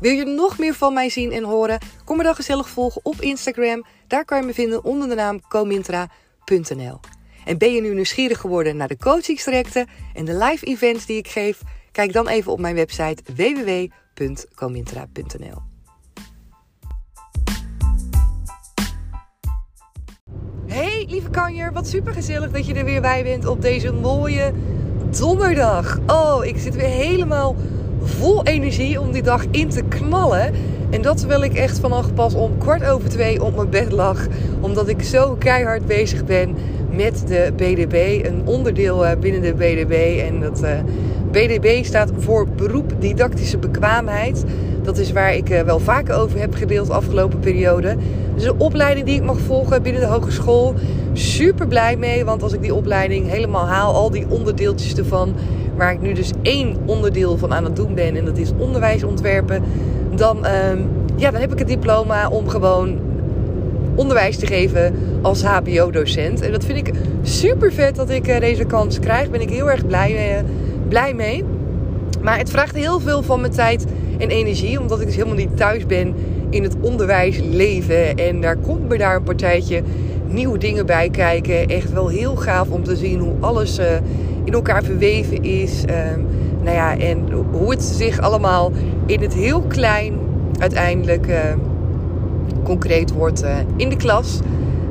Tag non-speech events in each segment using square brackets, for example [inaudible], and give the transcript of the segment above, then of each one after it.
Wil je nog meer van mij zien en horen? Kom me dan gezellig volgen op Instagram. Daar kan je me vinden onder de naam comintra.nl. En ben je nu nieuwsgierig geworden naar de coachingstrajecten en de live events die ik geef? Kijk dan even op mijn website www.comintra.nl. Hey lieve kanjer, wat super gezellig dat je er weer bij bent op deze mooie donderdag. Oh, ik zit weer helemaal vol energie om die dag in te knallen. En dat terwijl ik echt vanaf pas om kwart over twee op mijn bed lag. Omdat ik zo keihard bezig ben met de BDB. Een onderdeel eh, binnen de BDB. En dat uh, eh, BDB staat voor beroep didactische bekwaamheid. Dat is waar ik uh, wel vaker over heb gedeeld de afgelopen periode. Dus een opleiding die ik mag volgen binnen de hogeschool. Super blij mee, want als ik die opleiding helemaal haal, al die onderdeeltjes ervan, waar ik nu dus één onderdeel van aan het doen ben, en dat is onderwijsontwerpen, dan, uh, ja, dan heb ik het diploma om gewoon onderwijs te geven als HBO-docent. En dat vind ik super vet dat ik uh, deze kans krijg. Ben ik heel erg blij, uh, blij mee. Maar het vraagt heel veel van mijn tijd en energie, omdat ik dus helemaal niet thuis ben in het onderwijsleven. En daar komt me daar een partijtje nieuwe dingen bij kijken. Echt wel heel gaaf om te zien hoe alles uh, in elkaar verweven is. Um, nou ja, en hoe het zich allemaal in het heel klein uiteindelijk uh, concreet wordt uh, in de klas.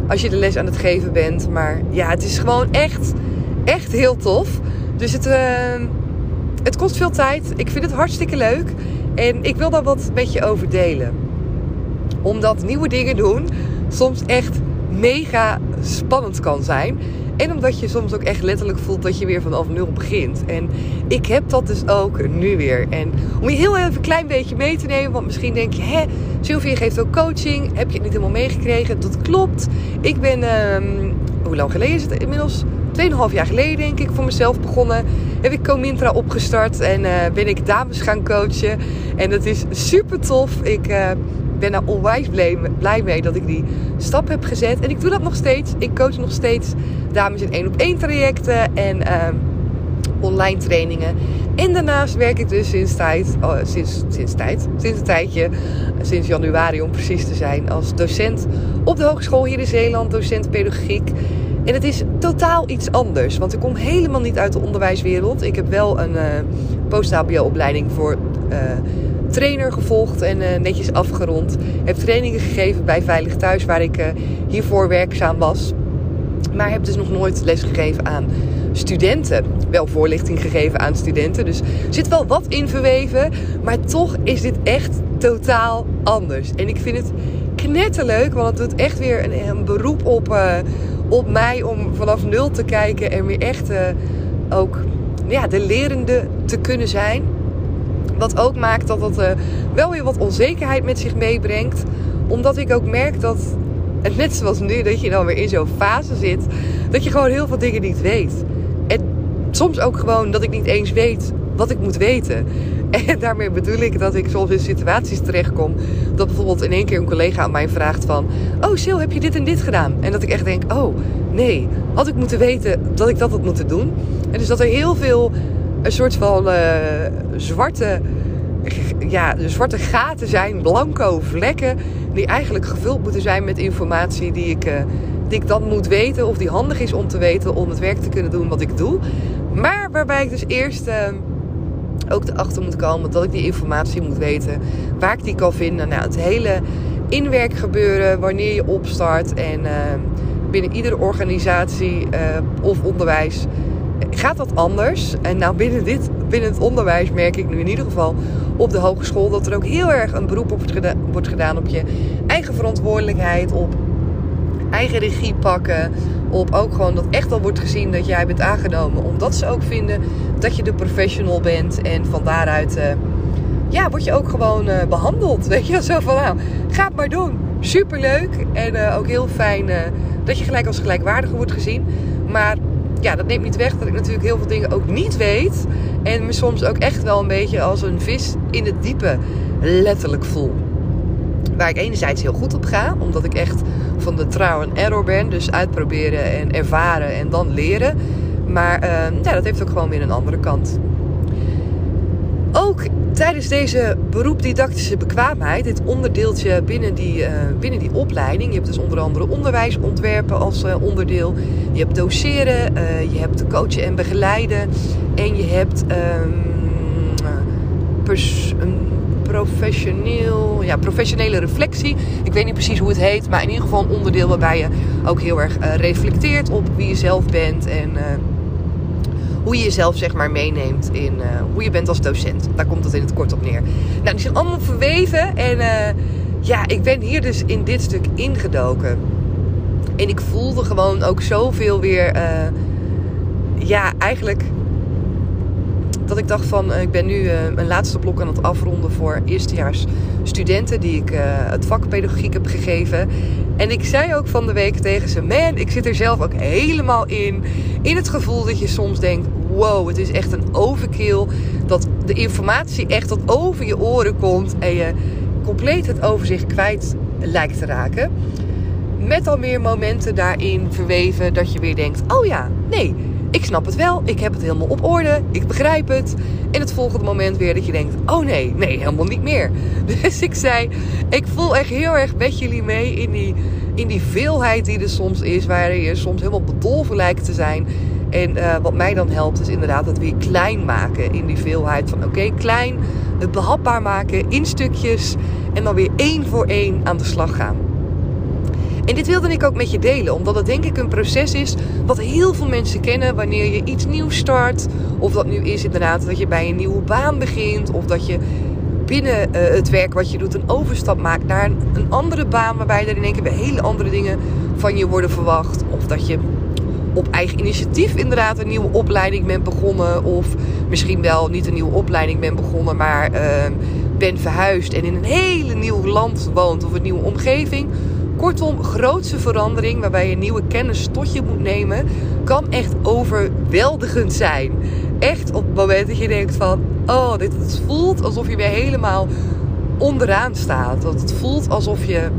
Als je de les aan het geven bent. Maar ja, het is gewoon echt, echt heel tof. Dus het, ehm, het kost veel tijd. Ik vind het hartstikke leuk. En ik wil daar wat met je over delen. Omdat nieuwe dingen doen soms echt mega spannend kan zijn. En omdat je soms ook echt letterlijk voelt dat je weer vanaf nul begint. En ik heb dat dus ook nu weer. En om je heel even een klein beetje mee te nemen. Want misschien denk je, hè, Sylvia geeft ook coaching. Heb je het niet helemaal meegekregen? Dat klopt. Ik ben, um, hoe lang geleden is het inmiddels? 2,5 jaar geleden denk ik voor mezelf begonnen. Heb ik Comintra opgestart en uh, ben ik dames gaan coachen. En dat is super tof. Ik... Uh, ben daar onwijs blij mee dat ik die stap heb gezet. En ik doe dat nog steeds. Ik coach nog steeds dames in één op één trajecten en uh, online trainingen. En daarnaast werk ik dus sinds tijd, oh, sinds, sinds tijd, sinds een tijdje, sinds januari om precies te zijn, als docent op de hogeschool hier in Zeeland, docent pedagogiek. En het is totaal iets anders, want ik kom helemaal niet uit de onderwijswereld. Ik heb wel een uh, post-HBO-opleiding voor uh, trainer gevolgd en uh, netjes afgerond. Heb trainingen gegeven bij Veilig Thuis, waar ik uh, hiervoor werkzaam was. Maar heb dus nog nooit les gegeven aan studenten. Wel voorlichting gegeven aan studenten. Dus er zit wel wat in verweven. Maar toch is dit echt totaal anders. En ik vind het knetterleuk, want het doet echt weer een, beroep op, uh, op mij om vanaf nul te kijken en weer echt ook ja, de lerende te kunnen zijn. Wat ook maakt dat het uh, wel weer wat onzekerheid met zich meebrengt. Omdat ik ook merk dat, en net zoals nu, dat je dan weer in zo'n fase zit. Dat je gewoon heel veel dingen niet weet. En soms ook gewoon dat ik niet eens weet wat ik moet weten. [laughs] En daarmee bedoel ik dat ik soms in situaties terechtkom. Dat bijvoorbeeld in één keer een collega aan mij vraagt van... Oh Sil, heb je dit en dit gedaan? En dat ik echt denk, oh nee, had ik moeten weten dat ik dat had moeten doen. En dus dat er heel veel een soort van uh, zwarte, ja, zwarte gaten zijn, blanco vlekken, die eigenlijk gevuld moeten zijn met informatie die ik, uh, die ik dan moet weten, of die handig is om te weten om het werk te kunnen doen wat ik doe. Maar waarbij ik dus eerst uh, ook erachter moet komen dat ik die informatie moet weten, waar ik die kan vinden. Nou, het hele inwerk gebeuren wanneer je opstart. En binnen iedere organisatie of onderwijs gaat dat anders. En nou binnen, dit, binnen het onderwijs merk ik nu in ieder geval op de hogeschool dat er ook heel erg een beroep op wordt gedaan op je eigen verantwoordelijkheid, op eigen regie pakken. Op ook gewoon dat echt al wordt gezien dat jij bent aangenomen. Omdat ze ook vinden dat je de professional bent. En van daaruit uh, ja, word je ook gewoon uh, behandeld. [laughs] Weet je, zo van nou, ga het maar doen. Superleuk. En uh, ook heel fijn dat je gelijk als gelijkwaardige wordt gezien. Maar ja, dat neemt niet weg dat ik natuurlijk heel veel dingen ook niet weet. En me soms ook echt wel een beetje als een vis in het diepe letterlijk voel. Waar ik enerzijds heel goed op ga, omdat ik echt van de trouw en error ben. Dus uitproberen en ervaren en dan leren. Maar uh, ja, dat heeft ook gewoon weer een andere kant. Ook tijdens deze beroepdidactische bekwaamheid, dit onderdeeltje binnen die, uh, binnen die opleiding. Je hebt dus onder andere onderwijsontwerpen als uh, onderdeel. Je hebt doseren, uh, je hebt coachen en begeleiden. En je hebt um, een professioneel, ja, professionele reflectie. Ik weet niet precies hoe het heet, maar in ieder geval een onderdeel waarbij je ook heel erg reflecteert op wie je zelf bent en hoe je jezelf zeg maar meeneemt in uh, hoe je bent als docent. Daar komt het in het kort op neer. Nou, die zijn allemaal verweven en uh, ja, ik ben hier dus in dit stuk ingedoken. En ik voelde gewoon ook zoveel weer, uh, ja, eigenlijk dat ik dacht van, ik ben nu een laatste blok aan het afronden voor eerstejaars studenten die ik het vak pedagogiek heb gegeven. En ik zei ook van de week tegen ze: Man, ik zit er zelf ook helemaal in. In het gevoel dat je soms denkt: Wow, het is echt een overkill. Dat de informatie echt tot over je oren komt. En je compleet het overzicht kwijt lijkt te raken. Met al meer momenten daarin verweven dat je weer denkt: Oh ja, nee ik snap het wel, ik heb het helemaal op orde, ik begrijp het. En het volgende moment weer dat je denkt, oh nee, nee, helemaal niet meer. [laughs] Dus ik zei, ik voel echt heel erg met jullie mee in die, in die veelheid die er soms is, waar je soms helemaal bedolven lijkt te zijn. En uh, wat mij dan helpt is inderdaad het weer klein maken in die veelheid van oké, klein, het behapbaar maken in stukjes en dan weer één voor één aan de slag gaan. En dit wilde ik ook met je delen, omdat het denk ik een proces is wat heel veel mensen kennen wanneer je iets nieuws start. Of dat nu is inderdaad dat je bij een nieuwe baan begint, of dat je binnen uh, het werk wat je doet een overstap maakt naar een, andere baan waarbij er in één keer weer hele andere dingen van je worden verwacht. Of dat je op eigen initiatief inderdaad een nieuwe opleiding bent begonnen. Of misschien wel niet een nieuwe opleiding bent begonnen, maar uh, bent verhuisd en in een hele nieuw land woont of een nieuwe omgeving. Kortom, grootste verandering waarbij je nieuwe kennis tot je moet nemen, kan echt overweldigend zijn. Echt op het moment dat je denkt van, oh, dit het voelt alsof je weer helemaal onderaan staat. Dat het voelt alsof je,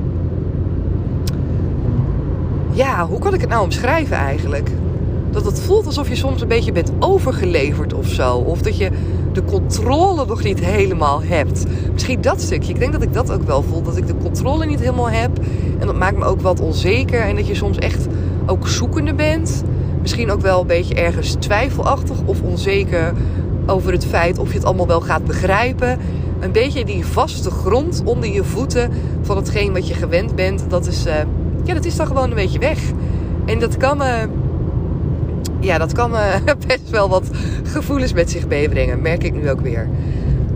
ja, hoe kan ik het nou omschrijven eigenlijk? Dat het voelt alsof je soms een beetje bent overgeleverd of zo. Of dat je de controle nog niet helemaal hebt. Misschien dat stukje. Ik denk dat ik dat ook wel voel. Dat ik de controle niet helemaal heb. En dat maakt me ook wat onzeker. En dat je soms echt ook zoekende bent. Misschien ook wel een beetje ergens twijfelachtig of onzeker over het feit of je het allemaal wel gaat begrijpen. Een beetje die vaste grond onder je voeten van hetgeen wat je gewend bent. Dat is, uh, ja, dat is dan gewoon een beetje weg. En dat kan, uh, ja, dat kan uh, [laughs] best wel wat gevoelens met zich meebrengen. Merk ik nu ook weer.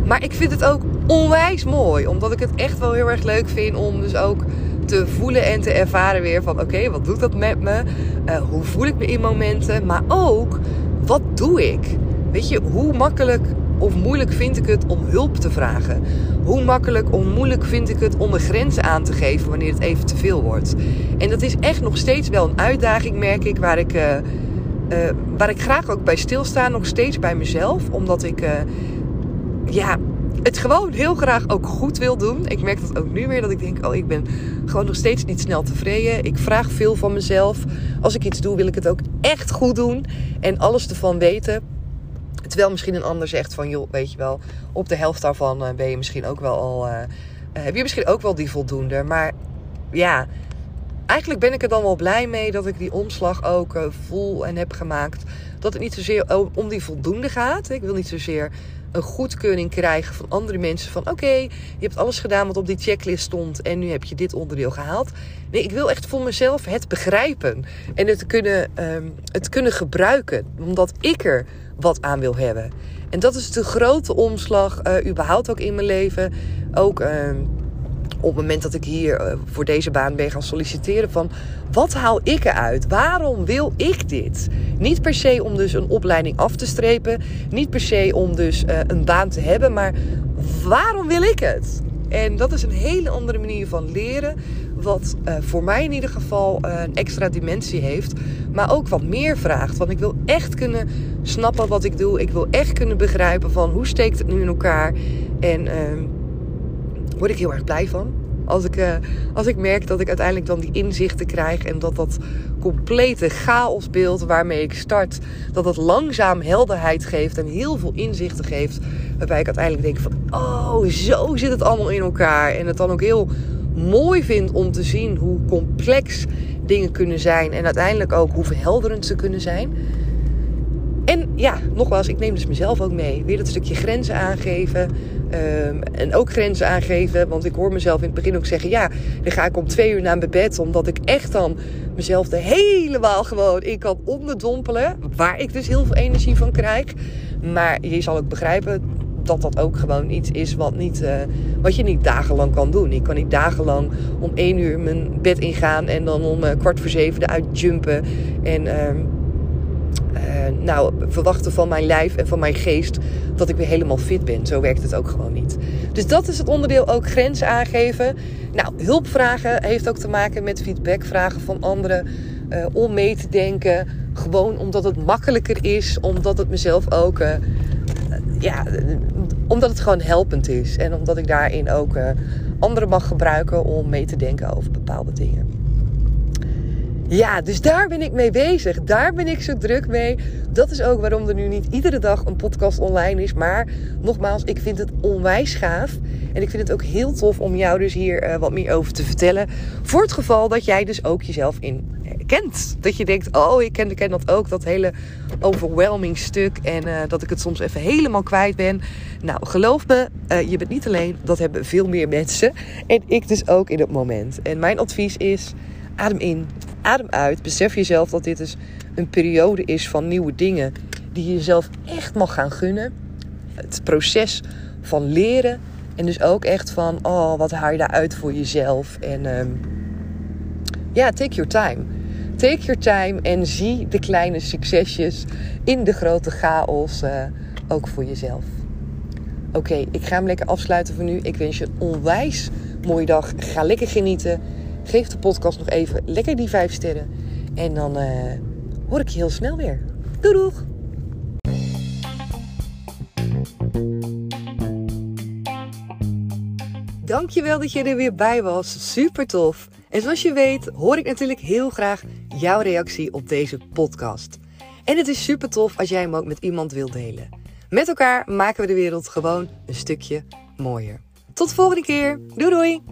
Maar ik vind het ook onwijs mooi. Omdat ik het echt wel heel erg leuk vind om dus ook te voelen en te ervaren weer van oké, wat doet dat met me? Uh, hoe voel ik me in momenten? Maar ook, wat doe ik? Weet je, hoe makkelijk of moeilijk vind ik het om hulp te vragen? Hoe makkelijk of moeilijk vind ik het om een grens aan te geven wanneer het even te veel wordt? En dat is echt nog steeds wel een uitdaging, merk ik, waar ik, uh, uh, waar ik graag ook bij stilsta, nog steeds bij mezelf. Omdat ik, ja, het gewoon heel graag ook goed wil doen. Ik merk dat ook nu weer dat ik denk, oh, ik ben gewoon nog steeds niet snel tevreden. Ik vraag veel van mezelf. Als ik iets doe, wil ik het ook echt goed doen en alles ervan weten. Terwijl misschien een ander zegt van, joh, weet je wel, op de helft daarvan eh, ben je misschien ook wel al, heb je misschien ook wel die voldoende. Maar ja, eigenlijk ben ik er dan wel blij mee dat ik die omslag ook voel en heb gemaakt Dat het niet zozeer om die voldoende gaat. Ik wil niet zozeer een goedkeuring krijgen van andere mensen. Van oké, je hebt alles gedaan wat op die checklist stond. En nu heb je dit onderdeel gehaald. Nee, ik wil echt voor mezelf het begrijpen. En het kunnen, um, het kunnen gebruiken. Omdat ik er wat aan wil hebben. En dat is de grote omslag, uh, überhaupt ook in mijn leven. Ook uh, op het moment dat ik hier uh, voor deze baan ben gaan solliciteren. Van wat haal ik eruit? Waarom wil ik dit? Niet per se om dus een opleiding af te strepen. Niet per se om dus uh, een baan te hebben. Maar waarom wil ik het? En dat is een hele andere manier van leren. Wat uh, voor mij in ieder geval een extra dimensie heeft. Maar ook wat meer vraagt. Want ik wil echt kunnen snappen wat ik doe. Ik wil echt kunnen begrijpen van hoe steekt het nu in elkaar. En uh, word ik heel erg blij van. Als ik, uh, als ik merk dat ik uiteindelijk dan die inzichten krijg. En dat dat complete chaosbeeld waarmee ik start. Dat het langzaam helderheid geeft en heel veel inzichten geeft. Waarbij ik uiteindelijk denk van, oh, zo zit het allemaal in elkaar. En het dan ook heel mooi vind om te zien hoe complex dingen kunnen zijn. En uiteindelijk ook hoe verhelderend ze kunnen zijn. En ja, nogmaals, ik neem dus mezelf ook mee. Weer dat stukje grenzen aangeven. Um, en ook grenzen aangeven. Want ik hoor mezelf in het begin ook zeggen: ja, dan ga ik om twee uur naar mijn bed. Omdat ik echt dan mezelf er helemaal gewoon in kan onderdompelen. Waar ik dus heel veel energie van krijg. Maar je zal ook begrijpen dat dat ook gewoon iets is wat, niet, uh, wat je niet dagenlang kan doen. Ik kan niet dagenlang om één uur mijn bed ingaan en dan om uh, kwart voor zeven eruit jumpen. En uh, nou, verwachten van mijn lijf en van mijn geest dat ik weer helemaal fit ben. Zo werkt het ook gewoon niet. Dus dat is het onderdeel ook grenzen aangeven. Nou, hulpvragen heeft ook te maken met feedback vragen van anderen. Uh, om mee te denken. Gewoon omdat het makkelijker is. Omdat het mezelf ook ja, omdat het gewoon helpend is. En omdat ik daarin ook anderen mag gebruiken om mee te denken over bepaalde dingen. Ja, dus daar ben ik mee bezig. Daar ben ik zo druk mee. Dat is ook waarom er nu niet iedere dag een podcast online is. Maar nogmaals, ik vind het onwijs gaaf. En ik vind het ook heel tof om jou dus hier uh, wat meer over te vertellen. Voor het geval dat jij dus ook jezelf in kent. Dat je denkt, oh, ik ken, ik ken dat ook. Dat hele overwhelming stuk. En uh, dat ik het soms even helemaal kwijt ben. Nou, geloof me, je bent niet alleen. Dat hebben veel meer mensen. En ik dus ook in het moment. En mijn advies is, adem in, adem uit. Besef jezelf dat dit dus een periode is van nieuwe dingen. Die je jezelf echt mag gaan gunnen. Het proces van leren. En dus ook echt van, oh, wat haal je daaruit voor jezelf? En um, ja, take your time. Take your time en zie de kleine succesjes in de grote chaos uh, ook voor jezelf. Oké, ik ga hem lekker afsluiten voor nu. Ik wens je een onwijs mooie dag. Ga lekker genieten. Geef de podcast nog even lekker die 5 sterren. En dan uh, hoor ik je heel snel weer. Doei doeg! Dankjewel dat je er weer bij was. Super tof. En zoals je weet hoor ik natuurlijk heel graag jouw reactie op deze podcast. En het is super tof als jij hem ook met iemand wilt delen. Met elkaar maken we de wereld gewoon een stukje mooier. Tot de volgende keer. Doei doei!